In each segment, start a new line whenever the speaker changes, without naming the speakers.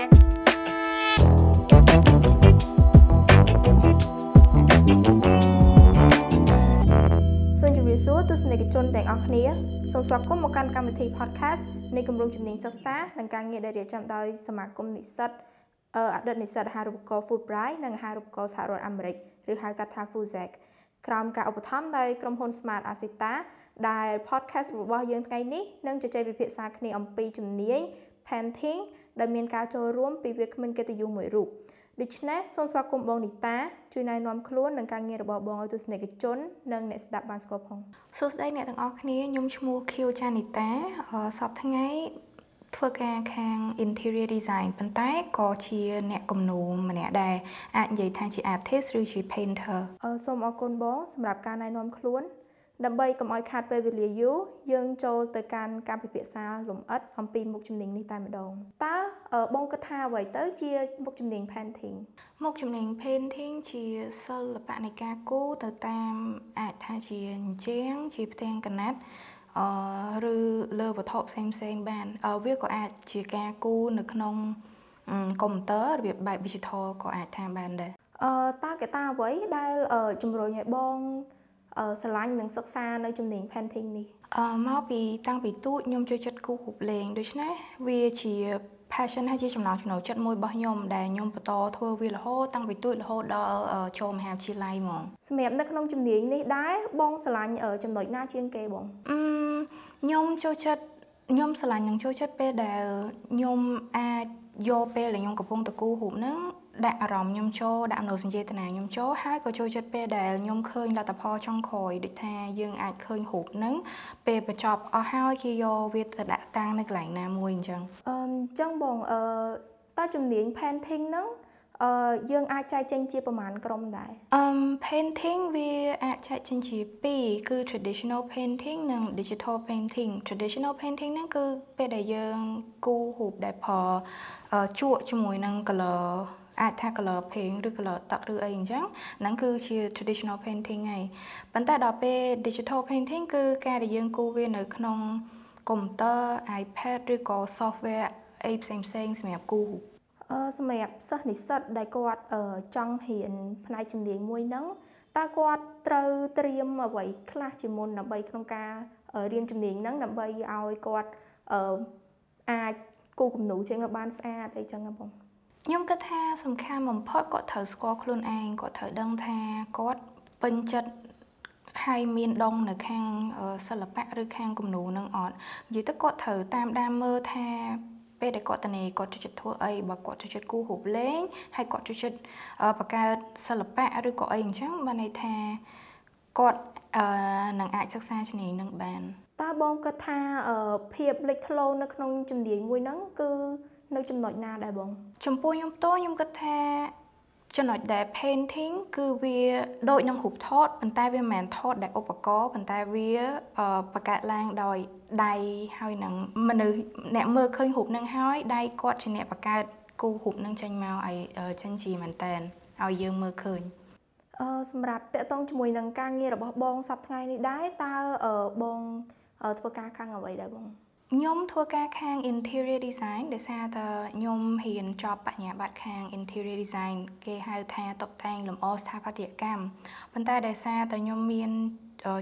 សូមជម្រាបសួរទស្សនិកជនទាំងអស់គ្នាសូមស្វាគមន៍មកកាន់កម្មវិធី podcast នៃគម្រោងជំនាញសិក្សានិងការងារដែលរៀបចំដោយសមាគមនិស្សិតអតីតនិស្សិតអាហារូបករណ៍ Fulbright និងអាហារូបករណ៍សហរដ្ឋអាមេរិកឬហៅកាត់ថា FUSAC ក្រោមការឧបត្ថម្ភដោយក្រុមហ៊ុន Smart Asita ដែល podcast របស់យើងថ្ងៃនេះនឹងជជែកពិភាក្សាគ្នាអំពីជំនាញ painting ដែលមានការចូលរួមពីវាគ្មិនកិត្តិយសមួយរូបដូច្នេះសូមស្វាគមន៍បងនីតាជួយណែនាំខ្លួននិងការងាររបស់បងឲ្យទស្សនិកជននិងអ្នកស្ដាប់បានស្គាល់ផង
សួស្តីអ្នកទាំងអស់គ្នាខ្ញុំឈ្មោះ Q ចានីតាសប្តាហ៍ថ្ងៃធ្វើការខាង interior design ប៉ុន្តែក៏ជាអ្នកគំនូរម្នាក់ដែរអាចនិយាយថាជា artist ឬជា painter
អឺសូមអរគុណបងសម្រាប់ការណែនាំខ្លួន ដើម្បីកុំឲ្យខាតពេលវេលាយូរយើងចូលទៅកាន់ការពិភាក្សាលម្អិតអំពីមុខជំនាញនេះតែម្ដងតើបងគិតថាអ្វីទៅជាមុខជំនាញ painting
មុខជំនាញ painting ជាសិល្បៈនៃការគូរទៅតាមអាចថាជាអញ្ជាងជាផ្ទាំងកណាត់អឺឬលើវត្ថុផ្សេងផ្សេងបានវាក៏អាចជាការគូរនៅក្នុងកុំព្យូទ័ររបៀបបែប digital ក៏អាចថាបានដែរ
អឺតើកត្តាអ្វីដែលជំរុញឲ្យបង ស្រឡាញ់និងសិក្សានៅជំនាញ painting នេះ
អឺមកពីតាំងពីទូចខ្ញុំចូលចិត្តគូររូបលេងដូច្នេះវាជា passion ហើយជាចំណង់ចំណូលចិត្តមួយរបស់ខ្ញុំដែលខ្ញុំបន្តធ្វើវារហូតតាំងពីទូចរហូតដល់ចូលមហាវិទ្យាល័យហ្មង
សម្រាប់នៅក្នុងជំនាញនេះដែរបងស្រឡាញ់ចំណុចណាជាងគេបង
អឺខ្ញុំចូលចិត្តខ្ញុំស្រឡាញ់នឹងចូលចិត្តពេលដែលខ្ញុំអាចយកពេលដែលខ្ញុំកំពុងតគូររូបហ្នឹង ដាក់អារម្មណ៍ខ្ញុំចូលដាក់មនោសញ្ចេតនាខ្ញុំចូលហើយក៏ចូលចិត្តពេលដែលខ្ញុំឃើញលទ្ធផលចុងក្រោយដូចថាយើងអាចឃើញរូបហ្នឹងពេលបញ្ចប់អស់ហើយគេយកវាទៅដាក់តាំងនៅកន្លែងណាមួយអញ្ចឹង
អឺអញ្ចឹងបងអឺតើជំនាញ painting ហ្នឹងអឺយើងអាចចែកចេញជាប្រមាណក្រុមដែរ
អឺ painting វាអាចចែកចេញជា2គឺ traditional painting និង digital painting traditional painting ហ្នឹងគឺពេលដែលយើងគូររូបដែលប្រើជក់ជាមួយនឹង color អាចថា color paint ឬ color ទឹកឬអីអញ្ចឹងហ្នឹងគឺជា traditional painting ហើយប៉ុន្តែដល់ពេល digital painting គឺការដែលយើងគូរវានៅក្នុងកុំព្យូទ័រ iPad ឬក៏ software អីផ្សេងផ្សេងសម្រាប់គូរ
អឺសម្រាប់សិស្សនិស្សិតដែលគាត់ចង់រៀនផ្នែកជំនាញមួយហ្នឹងតើគាត់ត្រូវត្រៀមអ្វីខ្លះជាមុនដើម្បីក្នុងការរៀនជំនាញហ្នឹងដើម្បីឲ្យគាត់អាចគូរគំនូរចេញមកបានស្អាតអីចឹងហ៎បង
ខ្ញុំគិតថាសំខាន់បំផុតគាត់ត្រូវស្គាល់ខ្លួនឯងគាត់ត្រូវដឹងថាគាត់ពេញចិត្តហើយមានដងនៅខាងសិល្បៈឬខាងគំនូរនឹងអត់និយាយទៅគាត់ត្រូវតាមដានមើលថាពេលដែលគាត់តនេគាត់ចូលចិត្តធ្វើអីបើគាត់ចូលចិត្តគូររូបលេងហើយគាត់ចូលចិត្តបង្កើតសិល្បៈឬក៏អីអញ្ចឹងបានន័យថាគាត់នឹងអាចសិក្សាជំនាញនឹងបាន
តើបងគិតថាភាពលេចធ្លោនៅក្នុងជំនាញមួយហ្នឹងគឺ នៅចំណុចណាដែរបង
ចំពោះខ្ញុំផ្ទាល់ខ្ញុំគិតថាចំណុចដែល painting គឺវាដូចនឹងរូបថតប៉ុន្តែវាមិនមែនថតដែលឧបករណ៍ប៉ុន្តែវាបង្កើតឡើងដោយដៃហើយនឹងមនុស្សអ្នកមើលឃើញរូបនឹងហើយដៃគាត់ជាអ្នកបង្កើតគូរូបនឹងចេញមកឲ្យចេញជាមែនតែនឲ្យយើងមើលឃើញ
អឺសម្រាប់តកតងជាមួយនឹងការងាររបស់បងសប្តាហ៍នេះដែរតើបងធ្វើការខាងអ្វីដែរបង
ខ្ញុំធ្វើការខាង interior design ដោយសារតែខ្ញុំហ៊ានចប់បញ្ញាបត្រខាង interior design គេហៅថាតុបតែងលម្អស្ថាបត្យកម្មប៉ុន្តែដោយសារតែខ្ញុំមាន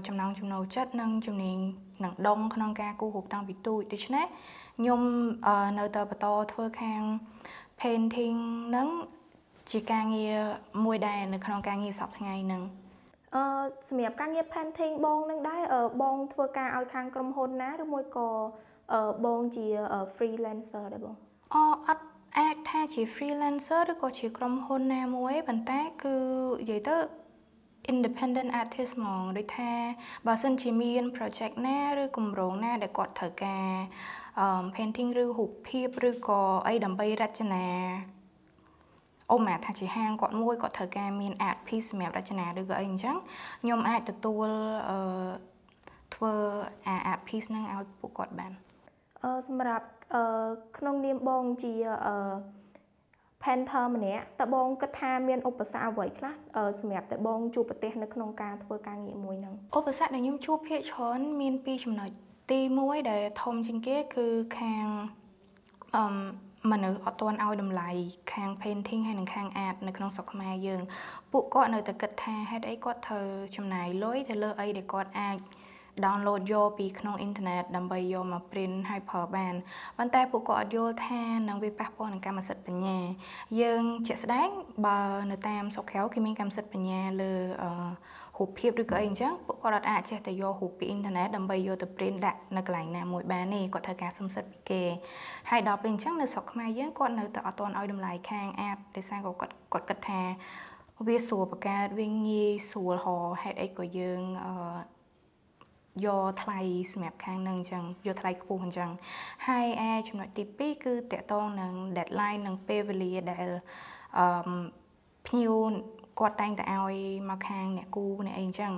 ចំណង់ចំណូលចិត្តនិងជំនាញនឹងដងក្នុងការគូររូបតាំងពីទូចដូច្នេះខ្ញុំនៅតែបន្តធ្វើខាង painting នឹងជាការងារមួយដែរនៅក្នុងការងារសប្តាហ៍ថ្ងៃហ្នឹង
អឺសម្រាប់ការងារ painting បងនឹងដែរបងធ្វើការឲ្យខាងក្រុមហ៊ុនណាឬមួយក៏ បងជា freelancer ដែរបង
អអត់អាចថាជា freelancer ឬក៏ជាក្រុមហ៊ុនណាមួយប៉ុន្តែគឺនិយាយទៅ independent artist ហ្មងដូចថាបើសិនជាមាន project ណាឬគម្រោងណាដែលគាត់ត្រូវការ painting ឬរូបភាពឬក៏អីដើម្បីរចនាអូម៉ាថាជាហាងគាត់មួយគាត់ត្រូវការមាន art piece សម្រាប់រចនាឬក៏អីអញ្ចឹងខ្ញុំអាចទទួលអឺធ្វើអា art piece ហ្នឹងឲ្យពួកគាត់បាន
អឺ សម្រាប់អឺក្នុងនាមបងជាអឺ painter ម្នាក់តើបងគិតថាមានឧបសគ្គអ្វីខ្លះសម្រាប់តែបងជួបប្រទះនៅក្នុងការធ្វើការងារមួយហ្នឹង
ឧបសគ្គដែលខ្ញុំជួបភាគច្រើនមានពីរចំណុចទី1ដែលធំជាងគេគឺខាងអឺមនុស្សអត់ទាន់ឲ្យតម្លៃខាង painting ហើយនិងខាង art នៅក្នុងស្រុកខ្មែរយើង ពួកគាត់នៅតែគិតថាហេតុអីគាត់ត្រូវចំណាយលុយទៅលើអីដែលគាត់អាច download យកពីក្នុងអ៊ីនធឺណិតដើម្បីយកមក print ហើយប្រើបានប៉ុន្តែពួកគាត់អត់យល់ថានឹងវាប៉ះពាល់នឹងកម្មសិទ្ធិបញ្ញា យើងជាក់ស្ដែងបើនៅតាមស្រុកក្រៅគេមានកម្មសិទ្ធិបញ្ញាលើអឺរូបភាពឬក៏អីអញ្ចឹងពួកគាត់អត់អាចចេះតែយករូបពីអ៊ីនធឺណិតដើម្បីយកទៅ print ដាក់នៅកន្លែងណាមួយបានទេគាត់ត្រូវការសំសិទ្ធពីគេហើយដល់ពេលអញ្ចឹងនៅស្រុកខ្មែរយើងគាត់នៅតែអត់ទាន់ឲ្យតម្លៃខាងអាតដោយសារគាត់គាត់គិតថាវាស្រួលបង្កើតវាងាយស្រួលហោហេតុអីក៏យើងអឺ យកថ្លៃសម្រាប់ខាងនឹងអញ្ចឹងយកថ្លៃខ្ពស់អញ្ចឹងហើយឯចំណុចទី2គឺតកតងនឹង deadline និងពេលវេលាដែលអឺភ្ញៀវគាត់តែងតែឲ្យមកខាងអ្នកគូអ្នកអីអញ្ចឹង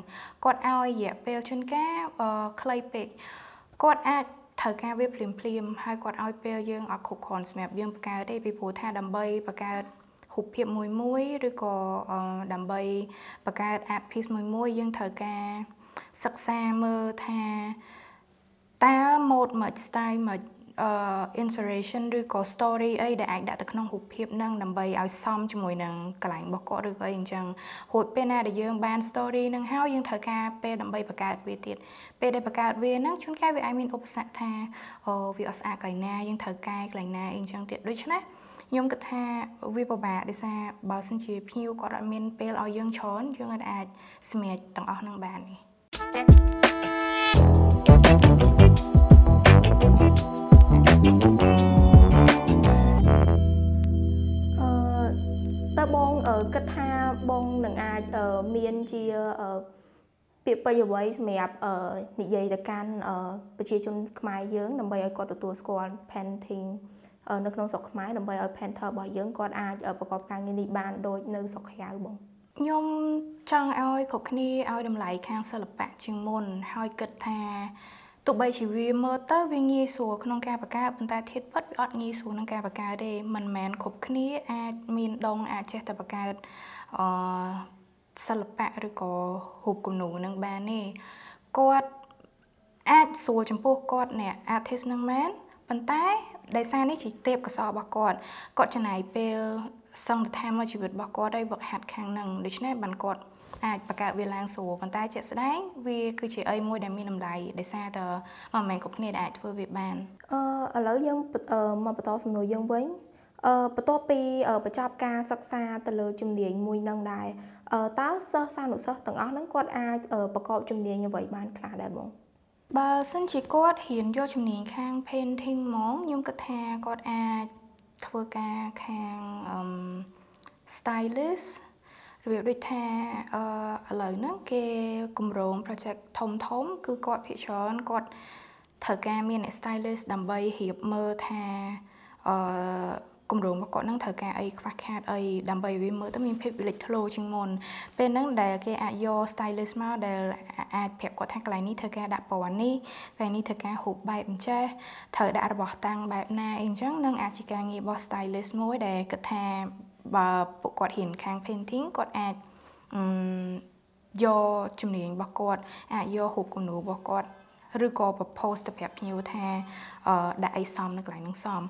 គាត់ឲ្យរយៈពេលជួនកាលខ្លីពេកគាត់អាចត្រូវការវាភ្លាមភ្លាមហើយគាត់ឲ្យពេលយើងអត់គ្រប់គ្រាន់សម្រាប់យើងបង្កើតទេពីព្រោះថាដើម្បីបង្កើតរូបភាពមួយមួយឬក៏ដើម្បីបង្កើត art piece មួយមួយយើងត្រូវការ សិក្សាមើលថាតើ mode មួយ style មួយអឺ inspiration ឬក៏ story អីដែលអាចដាក់ទៅក្នុងរូបភាពហ្នឹងដើម្បីឲ្យសមជាមួយនឹងកន្លែងរបស់គាត់ឬក៏អីអញ្ចឹងរួចពេលណាដែលយើងបាន story ហ្នឹងហើយយើងត្រូវការពេលដើម្បីបង្កើតវាទៀតពេលដែលបង្កើតវាហ្នឹងជួនកាលវាអាចមានឧបសគ្គថាអូវាអត់ស្អាតកន្លែងណាយើងត្រូវកែកន្លែងណាអីអញ្ចឹងទៀតដូច្នេះខ្ញុំគិតថាវាពិបាកដោយសារបើសិនជាភ្ញៀវគាត់អត់មានពេលឲ្យយើងច្រើនយើងអាចសម្រេចទាំងអស់ហ្នឹងបានទេ
គិតថាបងនឹងអាចមានជាពាក្យពេចន៍អ្វីសម្រាប់និយាយទៅកាន់ប្រជាជនខ្មែរយើងដើម្បីឲ្យគាត់ទទួលស្គាល់ painting នៅក្នុងស្រុកខ្មែរដើម្បីឲ្យ painter របស់យើងគាត់អាចប្រកបការងារនេះបានដូចនៅស្រុកក្រៅបង
ខ្ញុំចង់ឲ្យគ្រប់គ្នាឲ្យតម្លៃខាងសិល្បៈជាងមុនហើយគិតថាទោះបីជាវាមើលទៅវាងាយស្រួលក្នុងការបង្កើតប៉ុន្តែធៀបពិតវាអត់ងាយស្រួលក្នុងការបង្កើតទេមិនមែនគ្រប់គ្នាអាចមានដងអាចចេះតែបង្កើតអឺសិល្បៈឬក៏រូបគំនូរនឹងបានទេគាត់អាចស្រួលចំពោះគាត់អ្នក artist នឹងមែនប៉ុន្តែដោយសារនេះជាទេពកោសល្យរបស់គាត់គាត់ចំណាយពេល សង្ឃដ្ឋានមកជីវិតរបស់គាត់ឲ្យវឹកហាត់ខាងនឹងដូច្នេះបានគាត់អាចបង្កើតវាឡើងស្រួលប៉ុន្តែជាក់ស្ដែងវាគឺជាអីមួយដែលមានតម្លៃដោយសារតែមិនមែនគ្រប់គ្នាដែលអាចធ្វើវាបាន
អឺឥឡូវយើងមកបន្តសំណួរយើងវិញអឺបន្ទាប់ពីបញ្ចប់ការសិក្សាទៅលើជំនាញមួយនឹងដែរតើសិស្សសានុសិស្សទាំងអស់ហ្នឹងគាត់អាចប្រកបជំនាញអ្វីបានខ្លះដែរបង
បើសិនជាគាត់រៀនយកជំនាញខាង painting ហ្មងខ្ញុំគិតថាគាត់អាច ធ្វើការខាង stylist របៀបដូចថាអឺឥឡូវហ្នឹងគេគម្រោង project ធំធំ គឺគាត់ភាគច្រើនគាត់ត្រូវការមានអ្នក stylist ដើម្បីរៀបមើលថាអឺ គម្រោងរបស់គាត់នឹងត្រូវការអីខ្វះខាតអីដើម្បីវាមើលទៅមានភាពលេចធ្លោជាងមុនពេលហ្នឹងដែលគេអាចយក stylist មកដែលអាចប្រាប់គាត់ថាកន្លែងនេះត្រូវការដាក់ពណ៌នេះកន្លែងនេះត្រូវការរូបបែបអញ្ចេះត្រូវដាក់របស់តាំងបែបណាអីអញ្ចឹងនឹងអាចជាការងាររបស់ stylist មួយដែលគិតថាបើពួកគាត់ហ៊ានខាង painting គាត់អាចយកជំនាញរបស់គាត់អាចយករូបគំនូររបស់គាត់ ឬក៏ propose ទៅប្រាប់ភ្ញៀវថាដាក់អីសមនៅកន្លែងហ្នឹងសម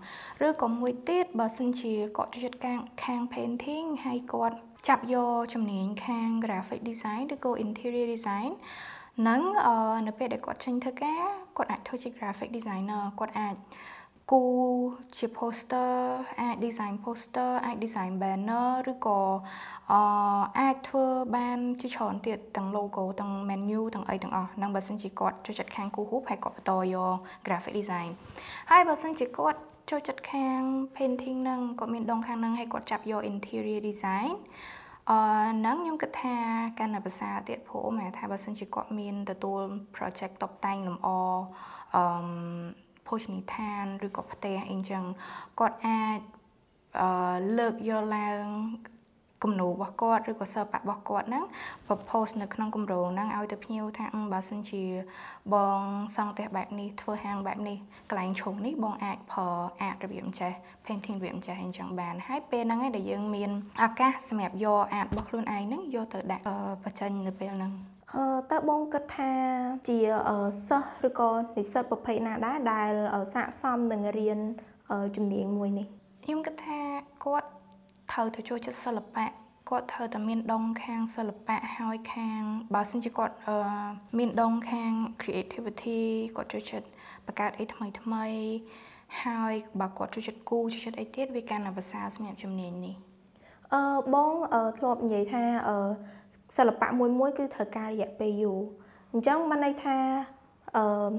ឬក៏មួយទៀតបើសិនជាគាត់ចូលចិត្តខាងខាង painting ហើយគាត់ចាប់យកជំនាញខាង graphic design ឬក៏ interior design នឹងនៅពេលដែលគាត់ចេញធ្វើការគាត់អាចធ្វើជា graphic designer គាត់អាច គូជា poster អាច design poster អាច design banner ឬក៏អអាចធ្វើបានជាច្រើនទៀតទាំង logo ទាំង menu ទាំងអីទាំងអស់ហ្នឹងបើសិនជាគាត់ចូលចិត្តខាងគូរូបហើយគាត់បន្តយក graphic design ហើយបើសិនជាគាត់ចូលចិត្តខាង painting ហ្នឹងគាត់មានដងខាងហ្នឹងហើយគាត់ចាប់យក interior design អឺហ្នឹងខ្ញុំគិតថាកាន់តែភាសាទៀតព្រោះម៉ែថាបើសិនជាគាត់មានទទួល project តបតែងលម្អអឺ ភោជនីយដ្ឋានឬក៏ផ្ទះអីចឹងគាត់អាចអឺលើកយកឡើងគំនូររបស់គាត់ឬក៏សិល្បៈរបស់គាត់ហ្នឹង propose នៅក្នុងគម្រោងហ្នឹងឲ្យទៅភ្ញៀវថាបើសិនជាបងសង់ផ្ទះបែបនេះធ្វើហាងបែបនេះកន្លែងឈុំនេះបងអាចប្រើអាតរបៀបអញ្ចេះ painting របៀបអញ្ចេះអញ្ចឹងបានហើយពេលហ្នឹងឯងដែលយើងមានឱកាសសម្រាប់យកអាតរបស់ខ្លួនឯងហ្នឹងយកទៅដាក់បញ្ចេញនៅពេលហ្នឹង
អឺ តើបងគិតថាជាសិស្សឬក៏និស្សិតប្រភេទណាដែរដែលស័ក្តិសមនឹងរៀនជំនាញមួយនេះ
ខ្ញុំគិតថាគាត់ត្រូវទៅចូលចិត្តសិល្បៈគាត់ត្រូវតែមានដងខាងសិល្បៈហើយខាងបើសិនជាគាត់មានដងខាង creativity គាត់ចូលចិត្តបង្កើតអីថ្មីថ្មីហើយបើគាត់ចូលចិត្តគូចូលចិត្តអីទៀតវាកាន់តែភាសាសម្រាប់ជំនាញនេះ
អឺបងធ្លាប់និយាយថាអឺ សិល្បៈមួយមួយគឺត្រូវការរយៈពេលយូរអញ្ចឹងបានន័យថាអឺ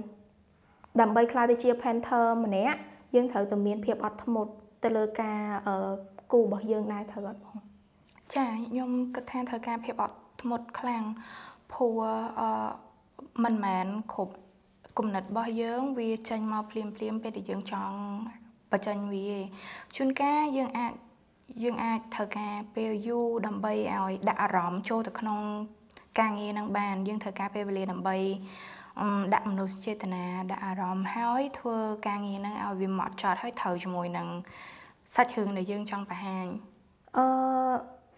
ដើម្បីក្លាយទៅជា painter ម្នាក់យើងត្រូវតែមានភាពអត់ធ្មត់ទៅលើការអឺគូរបស់យើងដែរត្រូវអត់បង
ចាខ្ញុំគិតថាត្រូវការភាពអត់ធ្មត់ខ្លាំងព្រោះអឺមិនមែនគ្រប់គំនិតរបស់យើងវាចេញមកភ្លាមភ្លាមពេលដែលយើងចង់បញ្ចេញវាជួនកាលយើងអាច យើងអាចត្រូវការពេលយូរដើម្បីឲ្យដាក់អារម្មណ៍ចូលទៅក្នុងការងារនឹងបានយើងត្រូវការពេលវេលាដើម្បីដាក់មនោសញ្ចេតនាដាក់អារម្មណ៍ហើយធ្វើការងារនឹងឲ្យវាម៉ត់ចត់ហើយត្រូវជាមួយនឹងសាច់រឿងដែលយើងចង់បង្ហាញ
អឺ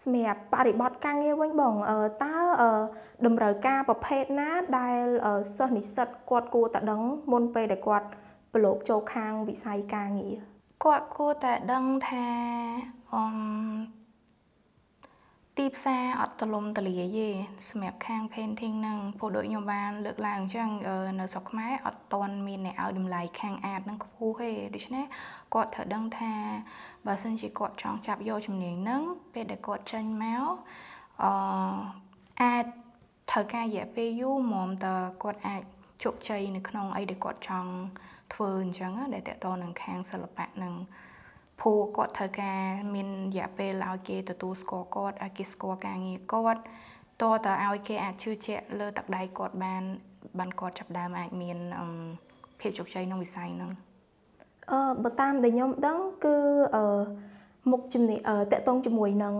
សម្រាប់បរិបទការងារវិញបងតើតម្រូវការប្រភេទណាដែលសិស្សនិស្សិតគាត់គួរតែដឹងមុនពេលដែលគាត់ប្រឡូកចូលខាងវិស័យការងារ
គាត់គួរតែដឹងថាអឺទីផ្សារអត់ទលំទលាយទេសម្រាប់ខាង painting ហ្នឹងព្រោះដូចខ្ញុំបានលើកឡើងអញ្ចឹងនៅស្រុកខ្មែរអត់តន់មានអ្នកឲ្យតម្លៃខាងអាតហ្នឹងខ្ពស់ទេដូច្នេះគាត់ត្រូវដឹងថាបើសិនជាគាត់ចង់ចាប់យកជំនាញហ្នឹងពេលដែលគាត់ចេញមកអឺអាចត្រូវការរយៈពេលយូរមុំតើគាត់អាចជោគជ័យនៅក្នុងអីដែលគាត់ចង់ ធ្វើអញ្ចឹងដែលតកតនឹងខាងសិល្បៈនឹងព្រោះគាត់ត្រូវការមានរយៈពេលឲ្យគេទទួលស្គាល់គាត់ឲ្យគេស្គាល់ការងារគាត់តើតើឲ្យគេអាចជឿជាក់លើទឹកដៃគាត់បានបានគាត់ចាប់ដើមអាចមានភាពជោគជ័យក្នុងវិស័យហ្នឹង
អឺបើតាមដែលខ្ញុំដឹងគឺអឺមុខជំនាញតកតងជាមួយនឹង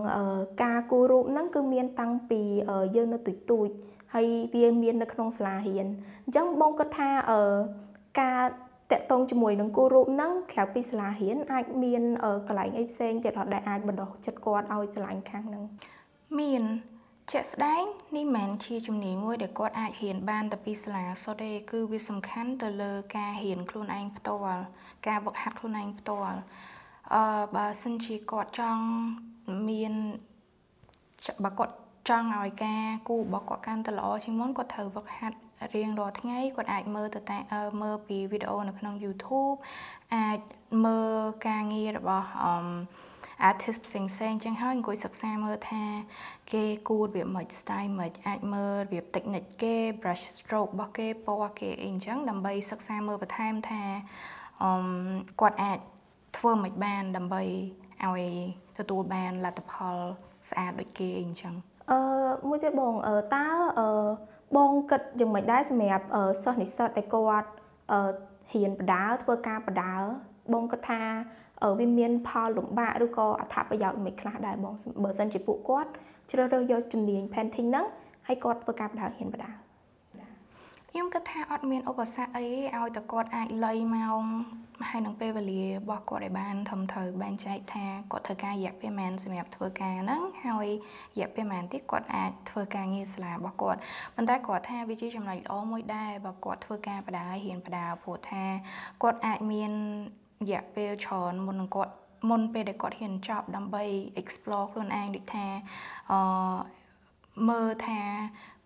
ការគូររូបហ្នឹងគឺមានតាំងពីយើងនៅទូចទូចហើយវាមាននៅក្នុងសាលារៀនអញ្ចឹងបងគិតថាការ តកតងជាមួយនឹងគូរូបហ្នឹងក្រៅពីសាលារៀនអាចមានកន្លែងអីផ្សេងទៀតអត់ដែលអាចបណ្ដោះចិត្តគាត់ឲ្យឆ្លាញ់ខាងហ្នឹង
មានជាក់ស្ដែងនេះមិនមែនជាជំនាញមួយដែលគាត់អាចរៀនបានតែពីសាលាសុទ្ធទេគឺវាសំខាន់ទៅលើការរៀនខ្លួនឯងផ្ទាល់ការវឹកហាត់ខ្លួនឯងផ្ទាល់អឺបើសិនជាគាត់ចង់មានបើគាត់ចង់ឲ្យការគូរបស់គាត់កាន់តែល្អជាងមុនគាត់ត្រូវវឹកហាត់ រៀងរាល់ថ្ងៃគាត់អាចមើលទៅតែមើលពីវីដេអូនៅក្នុង YouTube អាចមើលការងាររបស់អឺ artist ផ្សេងផ្សេងចឹងហើយអង្គុយសិក្សាមើលថា គេគូរបៀបម៉េច style ម៉េចអាចមើលរបៀប technique គេ brush stroke របស់គេពណ៌គេអីចឹងដើម្បីសិក្សាមើលបន្ថែមថាអឺគាត់អាចធ្វើមិនបានដើម្បីឲ្យទទួលបានលទ្ធផលស្អាតដូចគេអីចឹង
អឺមួយទៀតបងតើអឺ បងគិតយ៉ាងម៉េចដែរសម្រាប់សិស្សនិស្សិតដែលគាត់ហ៊ានបដាធ្វើការបដាបងគិតថាវាមានផលលំបាកឬក៏អត្ថប្រយោជន៍មិនខ្លះដែរបងបើសិនជាពួកគាត់ជ្រើសរើសយកជំនាញ painting ហ្នឹងហើយគាត់ធ្វើការបដាហ៊ានបដា
ខ្ញុំគិតថាអត់មានឧបសគ្គអីឲ្យតែគាត់អាចលៃម៉ោងហើយនឹងពេលវេលារបស់គាត់ឲ្យបានធំត្រូវបែងចែកថាគាត់ធ្វើការរយៈពេលប៉ុន្មានសម្រាប់ធ្វើការហ្នឹងហើយរយៈពេលប៉ុន្មានទៀតគាត់អាចធ្វើការងារសាលារបស់គាត់ប៉ុន្តែគាត់ថាវាជាចំណុចល្អមួយដែរបើគាត់ធ្វើការបដារៀនបដាព្រោះថាគាត់អាចមានរយៈពេលច្រើនមុននឹងគាត់មុនពេលដែលគាត់ហ៊ានចប់ដើម្បី explore ខ្លួនឯងដូចថាអឺមើលថា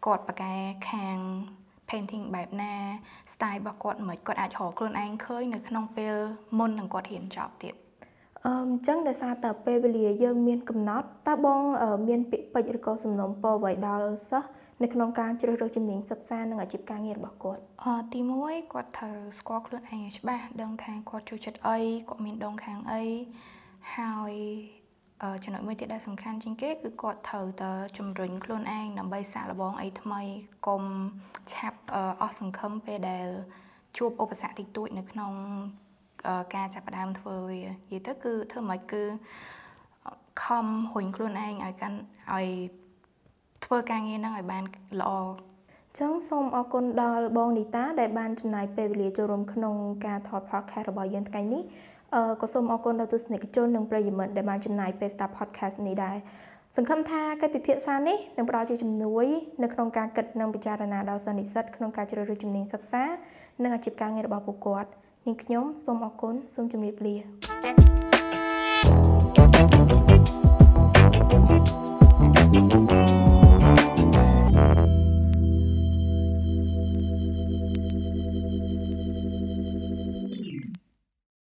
គាត់បកកែខាង painting បែបណា style របស់គាត់មិនគាត់អាចរកខ្លួនឯងឃើញនៅក្នុងពេលមុននឹងគាត់រៀនចប់ទៀត
អឺអញ្ចឹងដោយសារតែពេលវេលាយើងមានកំណត់តើបង មានពាក្យពេចន៍ឬក៏សំណុំពរអ្វីដល់សិស្សនៅក្នុងការជ្រើសរើសជំនាញសិក្សានិងអាជីពការងាររបស់គាត់
អឺទី1គាត់ត្រូវស្គាល់ខ្លួនឯងឲ្យច្បាស់ដឹងថាគាត់ចូលចិត្តអីគាត់មានដងខាងអីហើយ ចំណុចមួយទៀតដែលសំខាន់ជាងគេគឺគាត់ត្រូវតែជំរុញខ្លួនឯងដើម្បីសាកល្បងអីថ្មីកុំឆាប់អស់សង្ឃឹមពេលដែលជួបឧបសគ្គតិចតួចនៅក្នុងការចាប់ផ្ដើមធ្វើវានិយាយទៅគឺធ្វើមិនគឺខំរុញខ្លួនឯងឲ្យកាន់ឲ្យធ្វើការងារហ្នឹងឲ្យបានល្អ
ចឹងសូមអរគុណដល់បងនីតាដែលបានចំណាយពេលវេលាចូលរួមក្នុងការថត podcast របស់យើងថ្ងៃនេះ អឺក៏សូមអរគុណដល់ទស្សនិកជននិងប្រិយមិត្តដែលបានចំណាយពេលស្ដាប់ podcast នេះដែរសង្ឃឹមថាកិច្ចពិភាក្សានេះនឹងផ្ដល់ជាជំនួយនៅក្នុងការគិតនិងពិចារណាដល់សិស្សនិស្សិតក្នុងការជ្រើសរើសជំនាញសិក្សានិងអាជីពការងាររបស់ពួកគាត់នាងខ្ញុំសូមអរគុណសូមជម្រាបលា